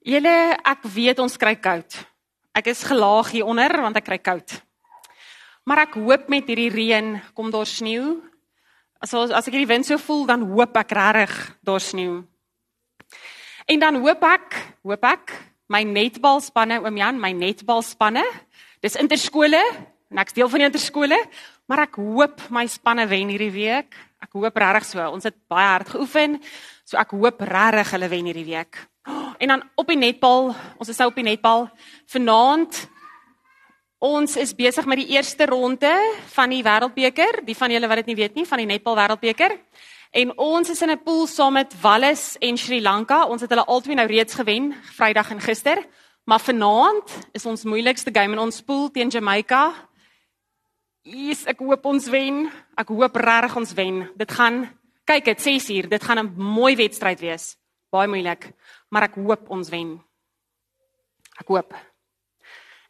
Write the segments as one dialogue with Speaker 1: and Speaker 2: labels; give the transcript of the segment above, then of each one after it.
Speaker 1: Julle, ek weet ons kry koud. Ek is gelaag hier onder want ek kry koud. Maar ek hoop met hierdie reën kom daar sneeu. As as ek hierdie wind so voel, dan hoop ek regtig daar sneeu. En dan hoop ek, hoop ek my netbalspanne oom Jan, my netbalspanne. Dis interskole en ek's deel van die interskole, maar ek hoop my spanne wen hierdie week. Ek hoop regtig so. Ons het baie hard geoefen. So ek hoop regtig hulle wen hierdie week. En dan op die netbal, ons is nou op die netbal vanaand. Ons is besig met die eerste ronde van die Wêreldbeker. Die van julle wat dit nie weet nie, van die netbal Wêreldbeker. En ons is in 'n pool saam met Wallis en Sri Lanka. Ons het hulle albei nou reeds gewen, Vrydag en gister. Maar vanaand is ons moeilikste game in ons pool teen Jamaica. Yes, ek hoop ons wen. Ek hoop regtig ons wen. Dit gaan kyk dit 6 uur. Dit gaan 'n mooi wedstryd wees. Baie moeilik maar ek hoop ons wen. Ek hoop.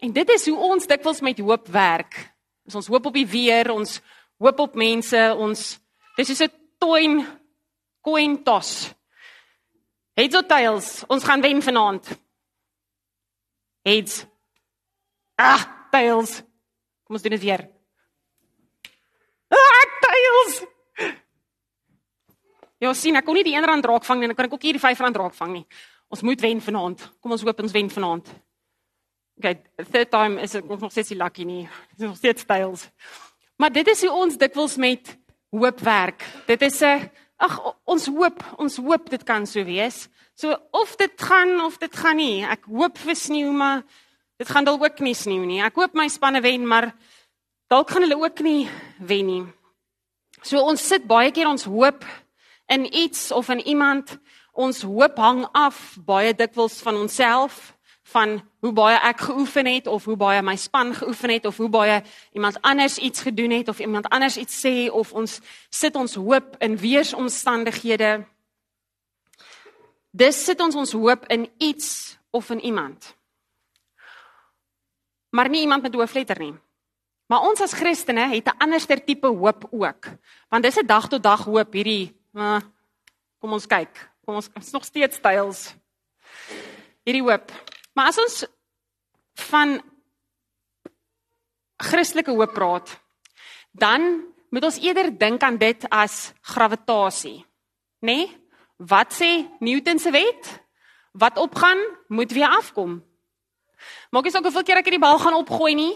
Speaker 1: En dit is hoe ons dikwels met hoop werk. Is ons hoop op die weer, ons hoop op mense, ons dis is 'n toin coin toss. Heads or tails, ons gaan wen vanaand. Heads. Ah, tails. Kom ons doen dit weer. Ah, tails. Ja, sien, ek kon nie die 1 rand raak vang nie en ek kan ook hier die 5 rand raak vang nie. Ons moet wen vanaand. Kom ons hoop ons wen vanaand. Okay, third time is ek nog steeds nie lucky nie. Dis nog steeds styles. Maar dit is hoe ons dikwels met hoop werk. Dit is 'n ag ons hoop, ons hoop dit kan so wees. So of dit gaan of dit gaan nie. Ek hoop vir sneeu, maar dit gaan dalk ook nie sneeu nie. Ek hoop my spanne wen, maar dalk gaan hulle ook nie wen nie. So ons sit baie keer ons hoop in iets of in iemand. Ons hoop hang af baie dikwels van onsself, van hoe baie ek geoefen het of hoe baie my span geoefen het of hoe baie iemand anders iets gedoen het of iemand anders iets sê of ons sit ons hoop in weersomstandighede. Dis sit ons ons hoop in iets of in iemand. Maar nie iemand met hoofletter nie. Maar ons as Christene het 'n anderster tipe hoop ook. Want dis 'n dag tot dag hoop hierdie Uh, kom ons kyk. Kom ons is nog steeds styles. Hierdie hoop. Maar as ons van Christelike hoop praat, dan moet ons eerder dink aan dit as gravitasie. Né? Nee? Wat sê Newton se wet? Wat opgaan, moet weer afkom. Maak saak hoeveel keer ek hierdie bal gaan opgooi nie,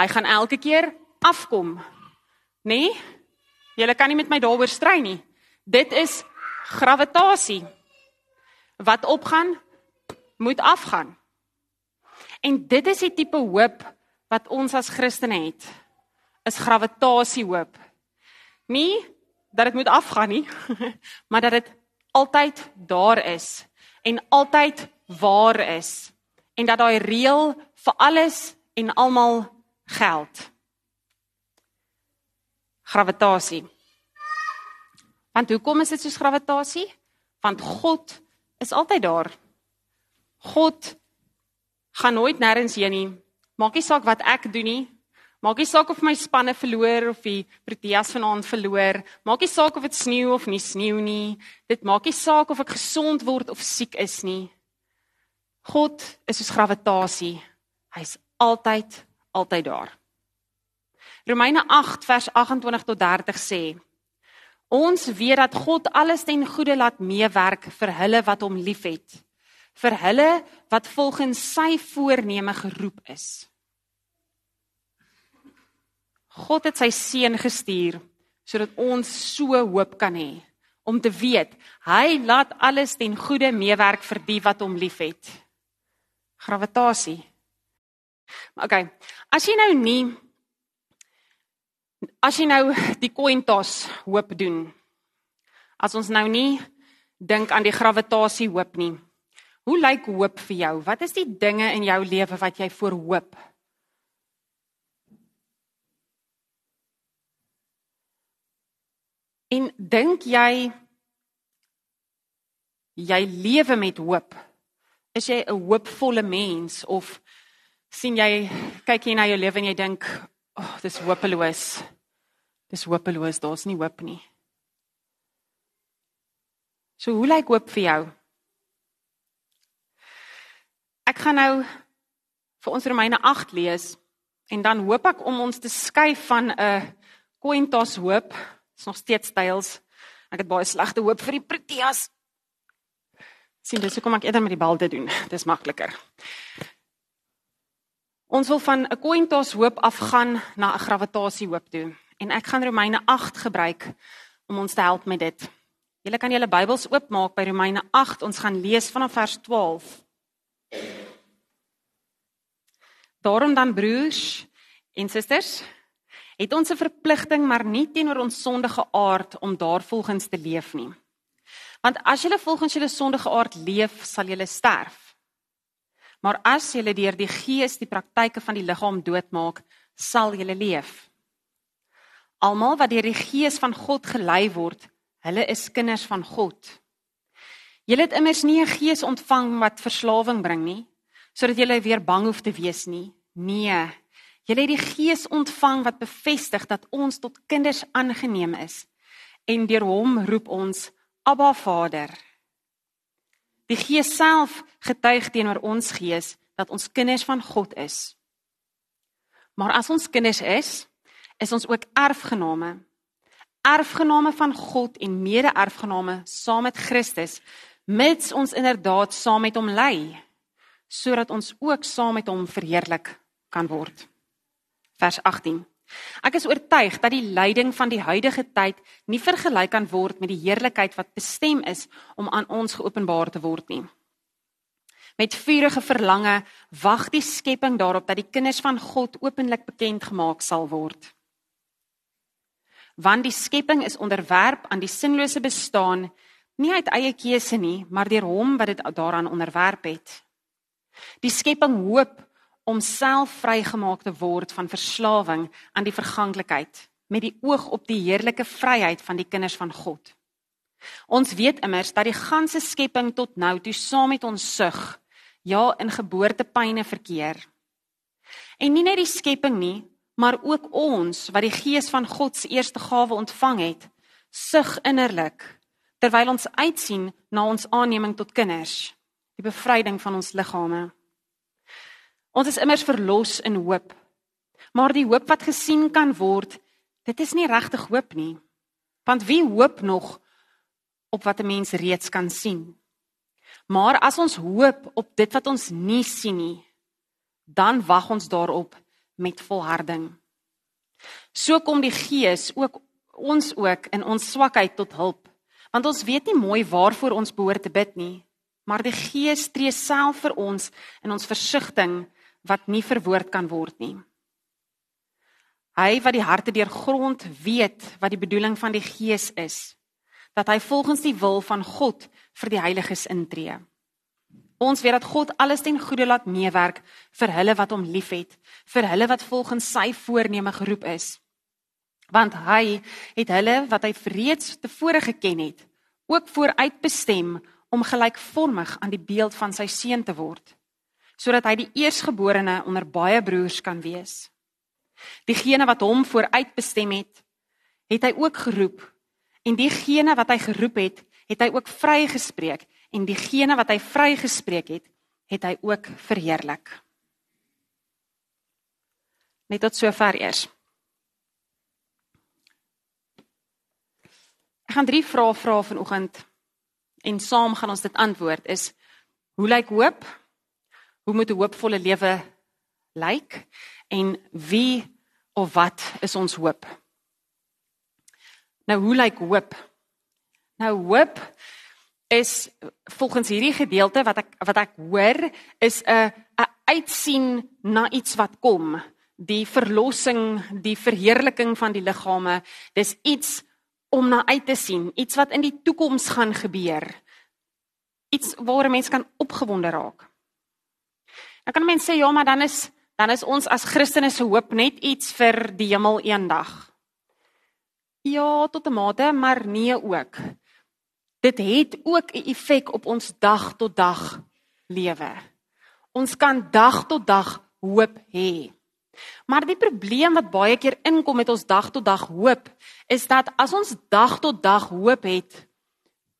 Speaker 1: hy gaan elke keer afkom. Né? Nee? Julle kan nie met my daaroor stry nie. Dit is gravitasie. Wat opgaan, moet afgaan. En dit is die tipe hoop wat ons as Christene het. Is gravitasie hoop. Nie dat dit moet afgaan nie, maar dat dit altyd daar is en altyd waar is en dat daai reël vir alles en almal geld. Gravitasie. Want hoekom is dit soos gravitasie? Want God is altyd daar. God gaan nooit nêrens heen nie. Maak nie saak wat ek doen nie. Maak nie saak of my spanne verloor of die Proteas vanaand verloor. Maak nie saak of dit sneeu of nie sneeu nie. Dit maak nie saak of ek gesond word of siek is nie. God is soos gravitasie. Hy's altyd altyd daar. Romeine 8 vers 28 tot 30 sê Ons weet dat God alles ten goeie laat meewerk vir hulle wat hom liefhet, vir hulle wat volgens sy voorneme geroep is. God het sy seun gestuur sodat ons so hoop kan hê om te weet hy laat alles ten goeie meewerk vir die wat hom liefhet. Gravitasie. Maar okay, as jy nou nie As jy nou die coin toss hoop doen. As ons nou nie dink aan die gravitasie hoop nie. Hoe lyk hoop vir jou? Wat is die dinge in jou lewe wat jy voor hoop? En dink jy jy lewe met hoop? Is jy 'n hoopvolle mens of sien jy kyk jy na jou lewe en jy dink, "Ag, oh, dis hopeloos." Dis hopeloos, daar's nie hoop nie. So hoe lyk hoop vir jou? gaan nou vir ons Romeine 8 lees en dan hoop ek om ons te skuif van 'n coin toss hoop, is nog steeds styles. Ek het baie slegte hoop vir die Proteas. Sien, dis hoekom ek eerder met die bal te doen. Dis makliker. Ons wil van 'n coin toss hoop afgaan na 'n gravitasie hoop toe. En ek gaan Romeine 8 gebruik om ons te help met dit. Julle kan julle Bybels oopmaak by Romeine 8. Ons gaan lees vanaf vers 12. Daarom dan broers en susters, het ons 'n verpligting maar nie teenoor ons sondige aard om daarvolgens te leef nie. Want as julle volgens julle sondige aard leef, sal julle sterf. Maar as julle deur die Gees die praktyke van die liggaam doodmaak, sal julle leef. Almal wat deur die Gees van God gelei word, hulle is kinders van God. Julle het immers nie 'n gees ontvang wat verslawing bring nie, sodat jy weer bang hoef te wees nie. Nee. Jy het die Gees ontvang wat bevestig dat ons tot kinders aangeneem is en deur hom roep ons Abba Vader. Die Gees self getuig teenoor ons gees dat ons kinders van God is. Maar as ons kinders is, is ons ook erfgename. Erfgename van God en mede-erfgename saam met Christus, mits ons inderdaad saam met hom ly sodat ons ook saam met hom verheerlik kan word. Vers 18. Ek is oortuig dat die lyding van die huidige tyd nie vergelyk kan word met die heerlikheid wat bestem is om aan ons geopenbaar te word nie. Met vurige verlange wag die skepping daarop dat die kinders van God openlik bekend gemaak sal word. Want die skepping is onderwerp aan die sinlose bestaan nie uit eie keuse nie, maar deur hom wat dit daaraan onderwerp het. Die skepping hoop om self vrygemaak te word van verslawing aan die verganklikheid met die oog op die heerlike vryheid van die kinders van God. Ons weet immers dat die ganse skepping tot nou toe saam met ons sug, ja in geboortepyne verkeer. En nie net die skepping nie, maar ook ons wat die gees van God se eerste gawe ontvang het, sug innerlik terwyl ons uitsien na ons aanneming tot kinders, die bevryding van ons liggame. Ons is immers verlos in hoop. Maar die hoop wat gesien kan word, dit is nie regtig hoop nie. Want wie hoop nog op wat 'n mens reeds kan sien? Maar as ons hoop op dit wat ons nie sien nie, dan wag ons daarop met volharding. So kom die Gees ook ons ook in ons swakheid tot hulp. Want ons weet nie mooi waarvoor ons behoort te bid nie, maar die Gees tree self vir ons in ons versigtiging wat nie verwoord kan word nie. Hy wat die harte deurgrond weet wat die bedoeling van die Gees is, dat hy volgens die wil van God vir die heiliges intree. Ons weet dat God alles ten goeie laat meewerk vir hulle wat hom liefhet, vir hulle wat volgens sy voorneme geroep is. Want hy het hulle wat hy reeds tevore geken het, ook vooruit bestem om gelykvormig aan die beeld van sy seun te word sodat hy die eersgeborene onder baie broers kan wees. Diegene wat hom vooruitbestem het, het hy ook geroep en diegene wat hy geroep het, het hy ook vrygespreek en diegene wat hy vrygespreek het, het hy ook verheerlik. Net tot sover eers. Ek gaan drie vrae vra vanoggend en saam gaan ons dit antwoord is hoe lyk hoop? Hoe moet 'n hoopvolle lewe lyk en wie of wat is ons hoop? Nou hoe lyk hoop? Nou hoop is volgens hierdie gedeelte wat ek wat ek hoor is 'n 'n uitsien na iets wat kom, die verlossing, die verheerliking van die liggame. Dis iets om na uit te sien, iets wat in die toekoms gaan gebeur. Iets waar mense kan opgewonde raak. Dan kan mense sê ja, maar dan is dan is ons as Christene se hoop net iets vir die hemel eendag. Ja, tot 'n mate, maar nee ook. Dit het ook 'n effek op ons dag tot dag lewe. Ons kan dag tot dag hoop hê. Maar die probleem wat baie keer inkom met ons dag tot dag hoop, is dat as ons dag tot dag hoop het,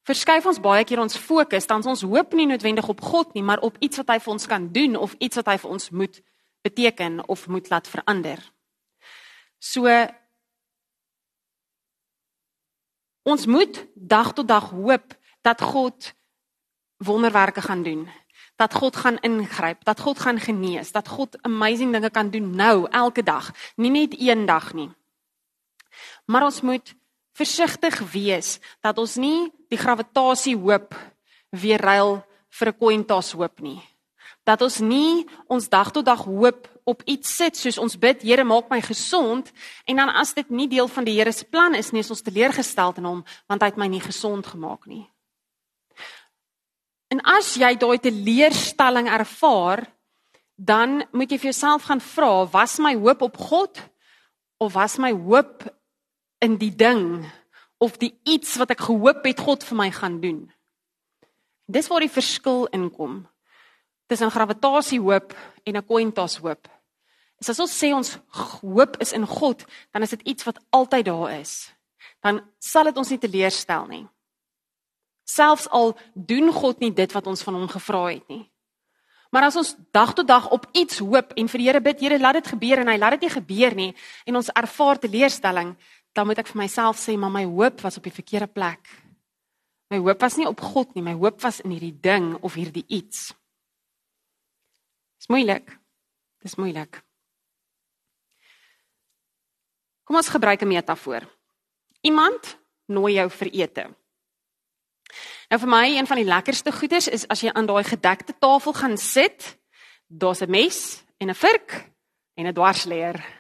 Speaker 1: verskuif ons baie keer ons fokus, dan ons hoop nie noodwendig op God nie, maar op iets wat hy vir ons kan doen of iets wat hy vir ons moet beteken of moet laat verander. So ons moet dag tot dag hoop dat God wonderwerke gaan doen. Dat God gaan ingryp, dat God gaan genees, dat God amazing dinge kan doen nou elke dag, nie net een dag nie. Maar ons moet versigtig wees dat ons nie die gravitasie hoop weer ruil vir 'n coin toss hoop nie. Dat ons nie ons dag tot dag hoop op iets sit soos ons bid, Here maak my gesond en dan as dit nie deel van die Here se plan is nie, is ons teleurgestel in hom want hy het my nie gesond gemaak nie. En as jy daai teleurstelling ervaar, dan moet jy vir jouself gaan vra, was my hoop op God of was my hoop in die ding of die iets wat ek gehoop het God vir my gaan doen? Dis waar die verskil inkom tussen gravitasie hoop en 'n coin toss hoop. As ons sê ons hoop is in God, dan is dit iets wat altyd daar is. Dan sal dit ons nie teleurstel nie. Selfs al doen God nie dit wat ons van hom gevra het nie. Maar as ons dag tot dag op iets hoop en vir die Here bid, Here, laat dit gebeur en hy laat dit nie gebeur nie en ons ervaar teleurstelling, dan moet ek vir myself sê, maar my hoop was op die verkeerde plek. My hoop was nie op God nie, my hoop was in hierdie ding of hierdie iets. Dis moeilik. Dis moeilik. Kom ons gebruik 'n metafoor. Iemand nooi jou vir ete. Nou vir my een van die lekkerste goeders is as jy aan daai gedekte tafel gaan sit, daar's 'n mes en 'n vurk en 'n dwarsleer.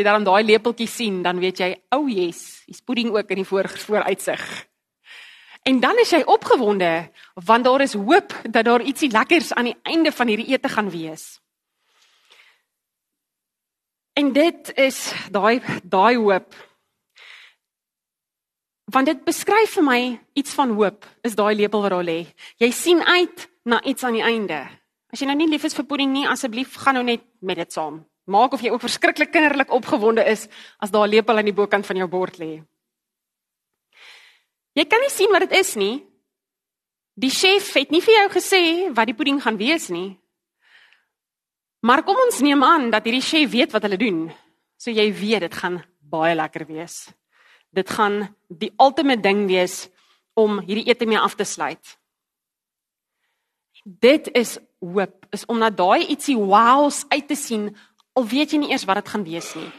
Speaker 1: Jy dan daai lepeltjie sien, dan weet jy, ou oh yes, hier's pudding ook in die voor vooruitsig. En dan is jy opgewonde want daar is hoop dat daar ietsie lekkers aan die einde van hierdie ete gaan wees. En dit is daai daai hoop want dit beskryf vir my iets van hoop is daai lepel wat daar lê jy sien uit na iets aan die einde as jy nou nie lief is vir pudding nie asseblief gaan nou net met dit saam maak of jy ook verskriklik kinderlik opgewonde is as daai lepel aan die bokant van jou bord lê. Jy kan nie sien wat dit is nie. Die chef het nie vir jou gesê wat die pudding gaan wees nie. Maar kom ons neem aan dat hierdie chef weet wat hulle doen. So jy weet dit gaan baie lekker wees. Dit gaan die ultimate ding wees om hierdie ete mee af te sluit. Dit is hoop, is om na daai ietsie wows uit te sien al weet jy nie eers wat dit gaan wees nie.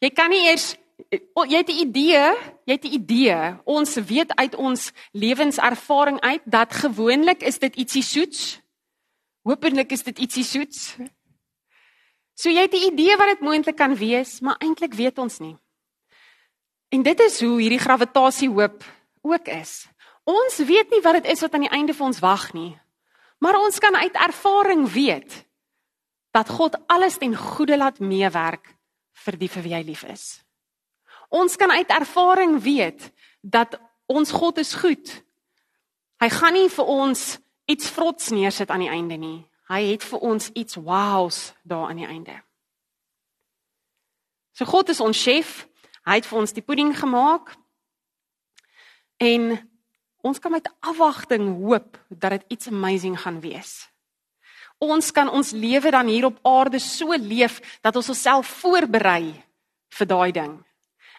Speaker 1: Jy kan nie eers jy het 'n idee, jy het 'n idee. Ons weet uit ons lewenservaring uit dat gewoonlik is dit ietsie soets. Hoopelik is dit ietsie soets. So jy het 'n idee wat dit moontlik kan wees, maar eintlik weet ons nie. En dit is hoe hierdie gravitasie hoop ook is. Ons weet nie wat dit is wat aan die einde vir ons wag nie. Maar ons kan uit ervaring weet dat God alles ten goeie laat meewerk vir die vir wie hy lief is. Ons kan uit ervaring weet dat ons God is goed. Hy gaan nie vir ons iets vrots neersit aan die einde nie. Hy het vir ons iets wows daar aan die einde. So God is ons chef. Hy het vir ons die pudding gemaak. En ons kan met afwagting hoop dat dit iets amazing gaan wees. Ons kan ons lewe dan hier op aarde so leef dat ons osself voorberei vir daai ding.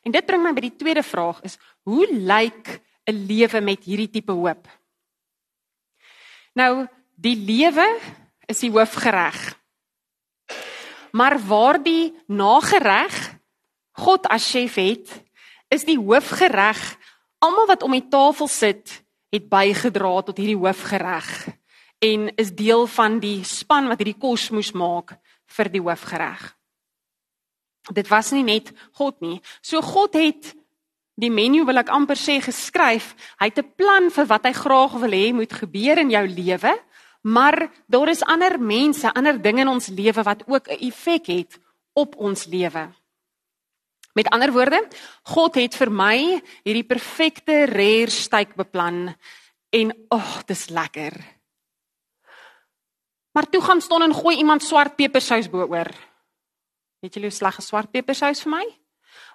Speaker 1: En dit bring my by die tweede vraag is hoe lyk 'n lewe met hierdie tipe hoop? Nou, die lewe is die hoofgereg. Maar waar die nagereg God as chef het, is die hoofgereg. Almal wat om die tafel sit, het bygedra tot hierdie hoofgereg en is deel van die span wat hierdie kos moes maak vir die hoofgereg. Dit was nie net God nie. So God het die menu wil ek amper sê geskryf. Hy het 'n plan vir wat hy graag wil hê moet gebeur in jou lewe, maar daar is ander mense, ander dinge in ons lewe wat ook 'n effek het op ons lewe. Met ander woorde, God het vir my hierdie perfekte rare steak beplan en ag, oh, dis lekker. Maar toe gaan staan en gooi iemand swart pepersous bo-oor. Weet julle hoe sleg is swart pepersous vir my?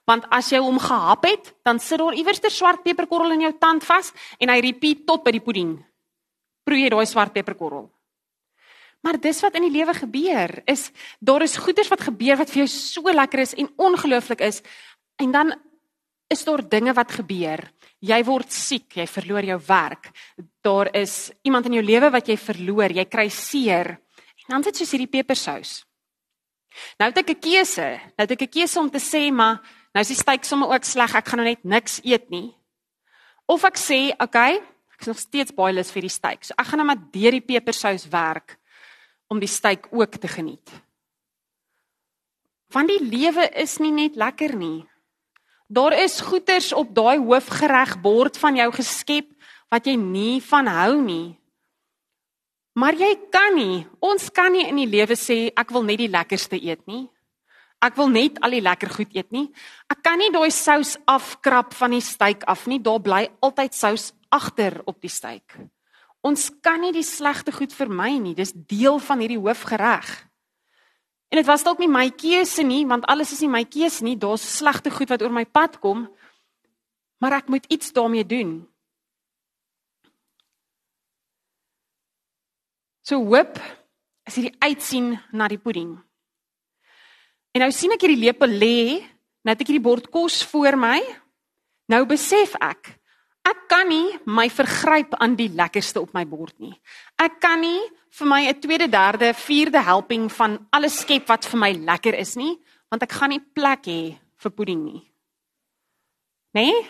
Speaker 1: Want as jy hom gehap het, dan sit daar iewers 'n swart peperkorrel in jou tand vas en hy repeat tot by die pudding. Proe jy daai swart peperkorrel. Maar dis wat in die lewe gebeur, is daar is goeders wat gebeur wat vir jou so lekker is en ongelooflik is en dan is daar dinge wat gebeur. Jy word siek, jy verloor jou werk. Daar is iemand in jou lewe wat jy verloor, jy kry seer. En dan sit soos hierdie pepersous. Nou het ek 'n keuse. Nou het ek 'n keuse om te sê, maar nou is die steak sommer ook sleg. Ek gaan nou net niks eet nie. Of ek sê, okay, ek is nog steeds baie lus vir die steak. So ek gaan nou maar deur die pepersous werk om die steak ook te geniet. Want die lewe is nie net lekker nie. Daar is goeders op daai hoofgereg bord van jou geskep wat jy nie van hou nie. Maar jy kan nie, ons kan nie in die lewe sê ek wil net die lekkerste eet nie. Ek wil net al die lekker goed eet nie. Ek kan nie daai sous afkrap van die steak af nie. Daar bly altyd sous agter op die steak. Ons kan nie die slegte goed vermy nie. Dis deel van hierdie hoofgereg. En dit was dalk nie my keuse nie, want alles is nie my keuse nie. Daar's slegte goed wat oor my pad kom. Maar ek moet iets daarmee doen. So hoop is hierdie uitsien na die pudding. En nou sien ek hierdie lepel lê, nou het ek hierdie bord kos voor my. Nou besef ek, ek kan nie my vergryp aan die lekkerste op my bord nie. Ek kan nie vir my 'n tweede, derde, vierde helping van alles skep wat vir my lekker is nie, want ek gaan nie plek hê vir pudding nie. Né? Nee?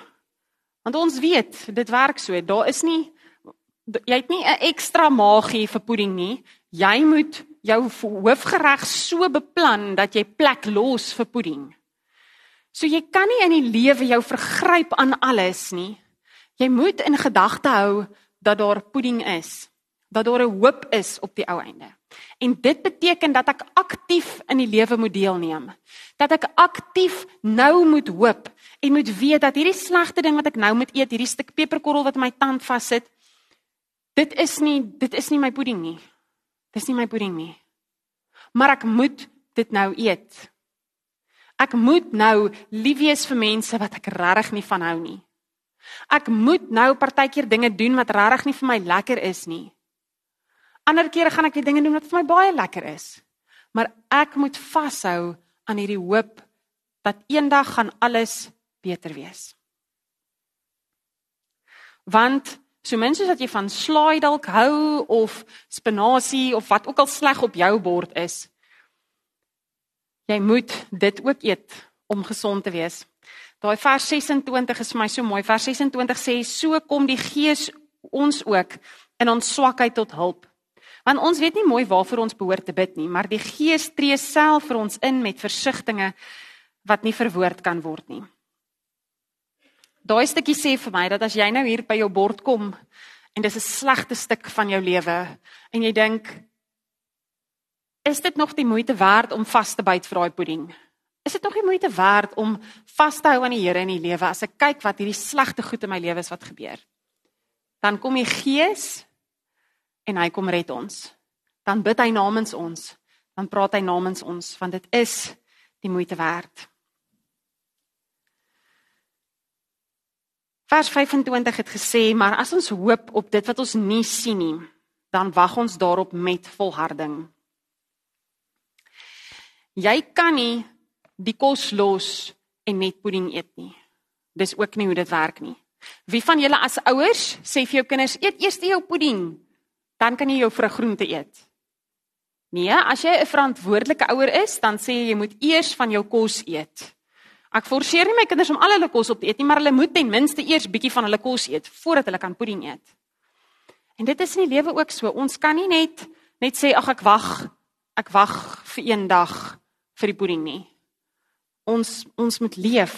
Speaker 1: Want ons weet, dit werk so. Daar is nie jy het nie 'n ekstra magie vir pudding nie. Jy moet jou hoofgereg so beplan dat jy plek los vir pudding. So jy kan nie in die lewe jou vergryp aan alles nie. Jy moet in gedagte hou dat daar pudding is dat daar 'n hoop is op die ou einde. En dit beteken dat ek aktief in die lewe moet deelneem. Dat ek aktief nou moet hoop en moet weet dat hierdie slegte ding wat ek nou moet eet, hierdie stuk peperkorrel wat in my tand vassit, dit is nie dit is nie my pudding nie. Dis nie my pudding nie. Maar ek moet dit nou eet. Ek moet nou lief wees vir mense wat ek regtig nie van hou nie. Ek moet nou partykeer dinge doen wat regtig nie vir my lekker is nie. Ander kere gaan ek die dinge doen wat vir my baie lekker is. Maar ek moet vashou aan hierdie hoop dat eendag gaan alles beter wees. Want so min soos dat jy van slaai dalk hou of spinasie of wat ook al sleg op jou bord is, jy moet dit ook eet om gesond te wees. Daai vers 26 is vir my so mooi. Vers 26 sê so kom die Gees ons ook in ons swakheid tot hulp. Want ons weet nie mooi waarvoor ons behoort te bid nie, maar die Gees tree self vir ons in met versigtings wat nie verwoord kan word nie. Daai stukkie sê vir my dat as jy nou hier by jou bord kom en dis 'n slegte stuk van jou lewe en jy dink is dit nog die moeite werd om vas te byt vir daai pudding? Is dit nog die moeite werd om vas te hou aan die Here in die lewe as ek kyk wat hierdie slegte goed in my lewe is wat gebeur? Dan kom die Gees en hy kom red ons. Dan bid hy namens ons, dan praat hy namens ons want dit is die moeite werd. Vers 25 het gesê, maar as ons hoop op dit wat ons nie sien nie, dan wag ons daarop met volharding. Jy kan nie die kos los en net pudding eet nie. Dis ook nie hoe dit werk nie. Wie van julle as ouers sê vir jou kinders eet eers jou pudding dan kan jy jou vrug groente eet. Nee, as jy 'n verantwoordelike ouer is, dan sê jy jy moet eers van jou kos eet. Ek forceer nie my kinders om al hulle kos op te eet nie, maar hulle moet ten minste eers bietjie van hulle kos eet voordat hulle kan pudding eet. En dit is in die lewe ook so. Ons kan nie net net sê ag ek wag, ek wag vir een dag vir die pudding nie. Ons ons moet leef.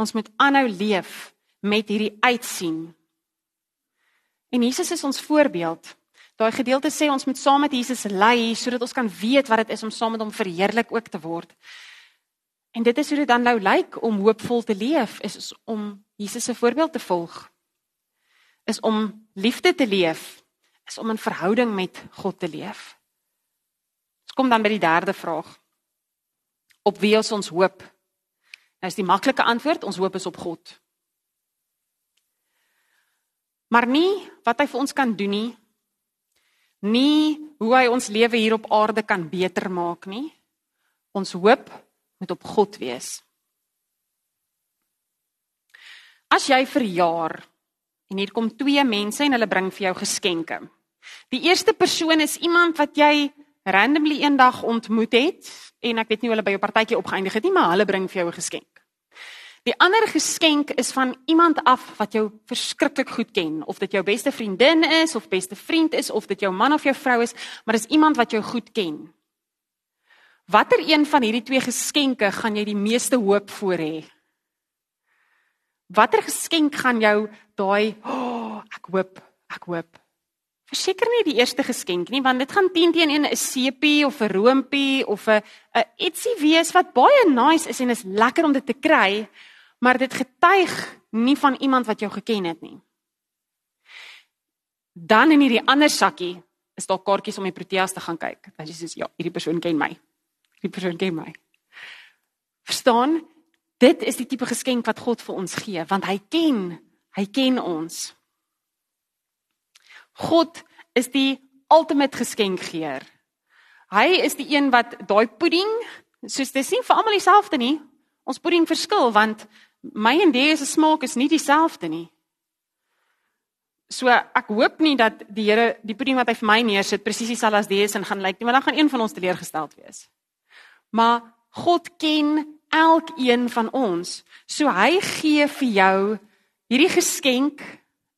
Speaker 1: Ons moet aanhou leef met hierdie uitsien. En Jesus is ons voorbeeld. Daai gedeelte sê ons moet saam met Jesus lei sodat ons kan weet wat dit is om saam met hom verheerlik ook te word. En dit is hoe dit dan nou lyk om hoopvol te leef is om Jesus se voorbeeld te volg. Is om liefde te leef, is om in verhouding met God te leef. Ons kom dan by die derde vraag. Op wie is ons hoop? Nou is die maklike antwoord, ons hoop is op God. Maar nie wat hy vir ons kan doen nie. Nie hoe hy ons lewe hier op aarde kan beter maak nie. Ons hoop moet op God wees. As jy verjaar en hier kom twee mense en hulle bring vir jou geskenke. Die eerste persoon is iemand wat jy randomly eendag ontmoet het en ek weet nie hoe hulle by jou partytjie opgeëindig het nie, maar hulle bring vir jou 'n geskenk. Die ander geskenk is van iemand af wat jou verskriklik goed ken, of dit jou beste vriendin is of beste vriend is of dit jou man of jou vrou is, maar dis iemand wat jou goed ken. Watter een van hierdie twee geskenke gaan jy die meeste hoop voor hê? Watter geskenk gaan jou daai, oh, ek hoop, ek hoop. Verseker nie die eerste geskenk nie, want dit gaan 10 teen 1 'n sepie of 'n roompie of 'n 'n ietsie wees wat baie nice is en is lekker om dit te kry, maar dit getuig nie van iemand wat jou geken het nie. Dan in hierdie ander sakkie is daar kaartjies om die Proteas te gaan kyk. Dan sê jy ja, hierdie persoon ken my. Hierdie persoon ken my. Verstaan? Dit is die tipe geskenk wat God vir ons gee, want hy ken, hy ken ons. God is die ultimate geskenkgeer. Hy is die een wat daai pudding, soos dit sien vir almal dieselfde nie. Ons pudding verskil want my en die se smaak is nie dieselfde nie. So ek hoop nie dat die Here die pudding wat hy vir my neersit presies dieselfde as die is en gaan lyk nie, want dan gaan een van ons teleurgesteld wees. Maar God ken elkeen van ons. So hy gee vir jou hierdie geskenk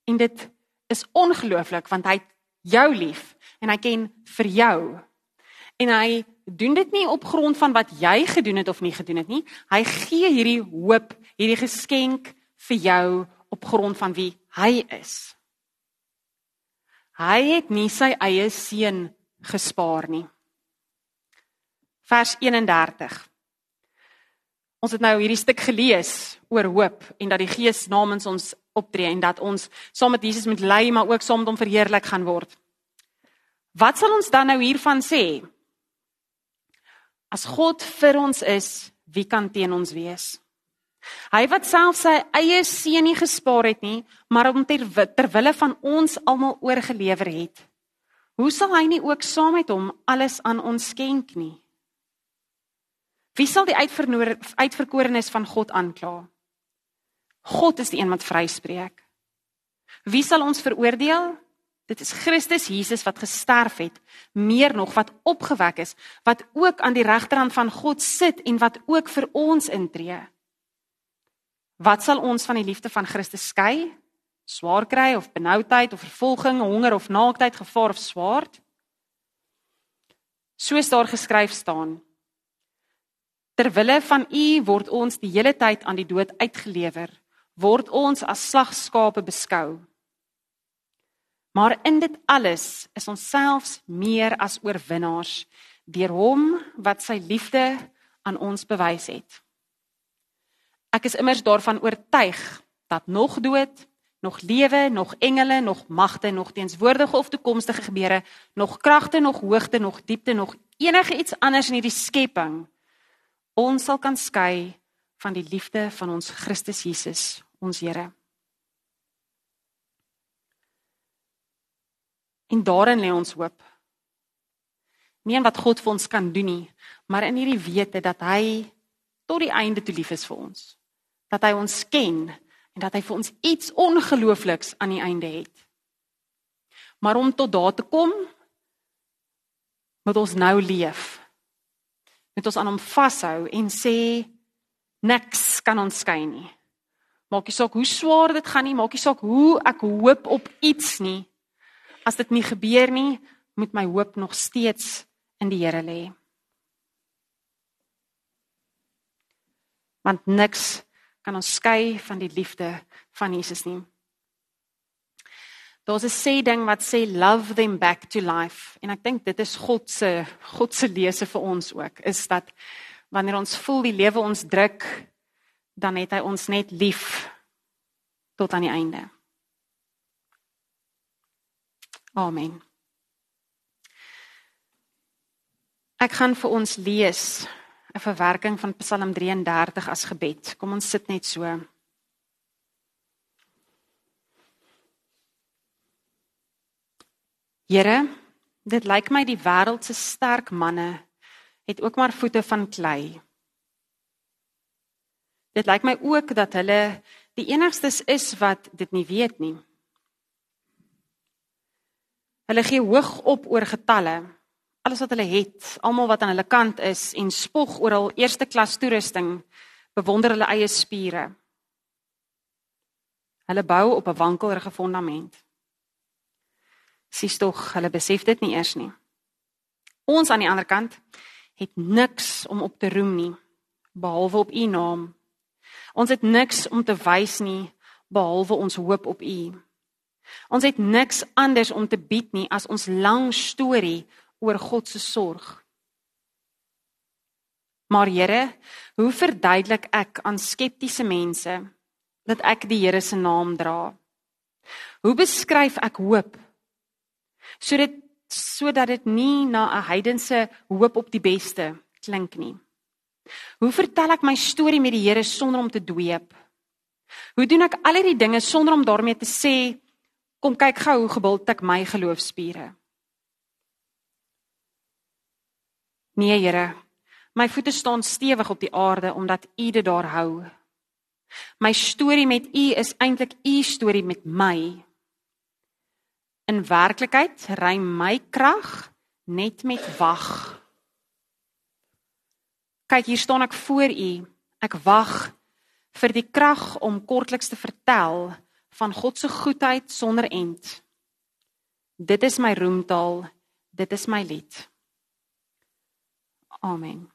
Speaker 1: en dit is ongelooflik want hy jou lief en hy ken vir jou. En hy doen dit nie op grond van wat jy gedoen het of nie gedoen het nie. Hy gee hierdie hoop, hierdie geskenk vir jou op grond van wie hy is. Hy het nie sy eie seun gespaar nie. Vers 31. Ons het nou hierdie stuk gelees oor hoop en dat die Gees namens ons optree en dat ons saam met Jesus moet ly maar ook saam met hom verheerlik gaan word. Wat sal ons dan nou hiervan sê? As God vir ons is, wie kan teen ons wees? Hy wat self sy eie seun nie gespaar het nie, maar hom ter terwille van ons almal oorgelewer het. Hoe sal hy nie ook saam met hom alles aan ons skenk nie? Wie sal die uitverkorenes van God aankla? God is die een wat vryspreek. Wie sal ons veroordeel? Dit is Christus Jesus wat gesterf het, meer nog wat opgewek is, wat ook aan die regterhand van God sit en wat ook vir ons intree. Wat sal ons van die liefde van Christus skei? Swaar kry of benoudheid of vervolging, honger of naaktheid, gevaar of swaard? Soos daar geskryf staan: Terwille van U word ons die hele tyd aan die dood uitgelewer, word ons as slagskape beskou. Maar in dit alles is ons selfs meer as oorwinnaars deur hom wat sy liefde aan ons bewys het. Ek is immers daarvan oortuig dat nog dood, nog lewe, nog engele, nog magte, nog teenswoordige of toekomstige gebeure, nog kragte, nog hoogte, nog diepte, nog enige iets anders in hierdie skepping ons sal kan skei van die liefde van ons Christus Jesus, ons Here. En daarin lê ons hoop. Nie in wat God vir ons kan doen nie, maar in hierdie wete dat hy tot die einde toe lief is vir ons. Dat hy ons ken en dat hy vir ons iets ongeloofliks aan die einde het. Maar om tot daar te kom, moet ons nou leef. Moet ons aan hom vashou en sê niks kan ons skei nie. Maak nie saak hoe swaar dit gaan nie, maak nie saak hoe ek hoop op iets nie. As dit nie gebeur nie, moet my hoop nog steeds in die Here lê. Want niks kan ons skei van die liefde van Jesus nie. Daar's 'n sê ding wat sê love them back to life en ek dink dit is God se God se lese vir ons ook is dat wanneer ons voel die lewe ons druk dan het hy ons net lief tot aan die einde. Amen. Ek gaan vir ons lees 'n verwerking van Psalm 33 as gebed. Kom ons sit net so. Here, dit lyk my die wêreld se sterk manne het ook maar voete van klei. Dit lyk my ook dat hulle die enigstes is wat dit nie weet nie. Hulle gee hoog op oor getalle. Alles wat hulle het, almal wat aan hulle kant is en spog oor hul eerste klas toerusting, bewonder hulle eie spiere. Hulle bou op 'n wankelrige fondament. Sies tog, hulle besef dit nie eers nie. Ons aan die ander kant het niks om op te roem nie behalwe op u naam Ons het niks om te wys nie behalwe ons hoop op U. Ons het niks anders om te bied nie as ons lang storie oor God se sorg. Maar Here, hoe verduidelik ek aan skeptiese mense dat ek die Here se naam dra? Hoe beskryf ek hoop sodat sodat dit nie na 'n heidense hoop op die beste klink nie? Hoe vertel ek my storie met die Here sonder om te dweep? Hoe doen ek al hierdie dinge sonder om daarmee te sê kom kyk gou hoe gebuld ek my geloofspiere? Nee Here, my voete staan stewig op die aarde omdat U dit daar hou. My storie met U is eintlik U storie met my. In werklikheid ry my krag net met wag. Kyk, hier staan ek voor u. Ek wag vir die krag om kortliks te vertel van God se goedheid sonder end. Dit is my roemtaal. Dit is my lied. Amen.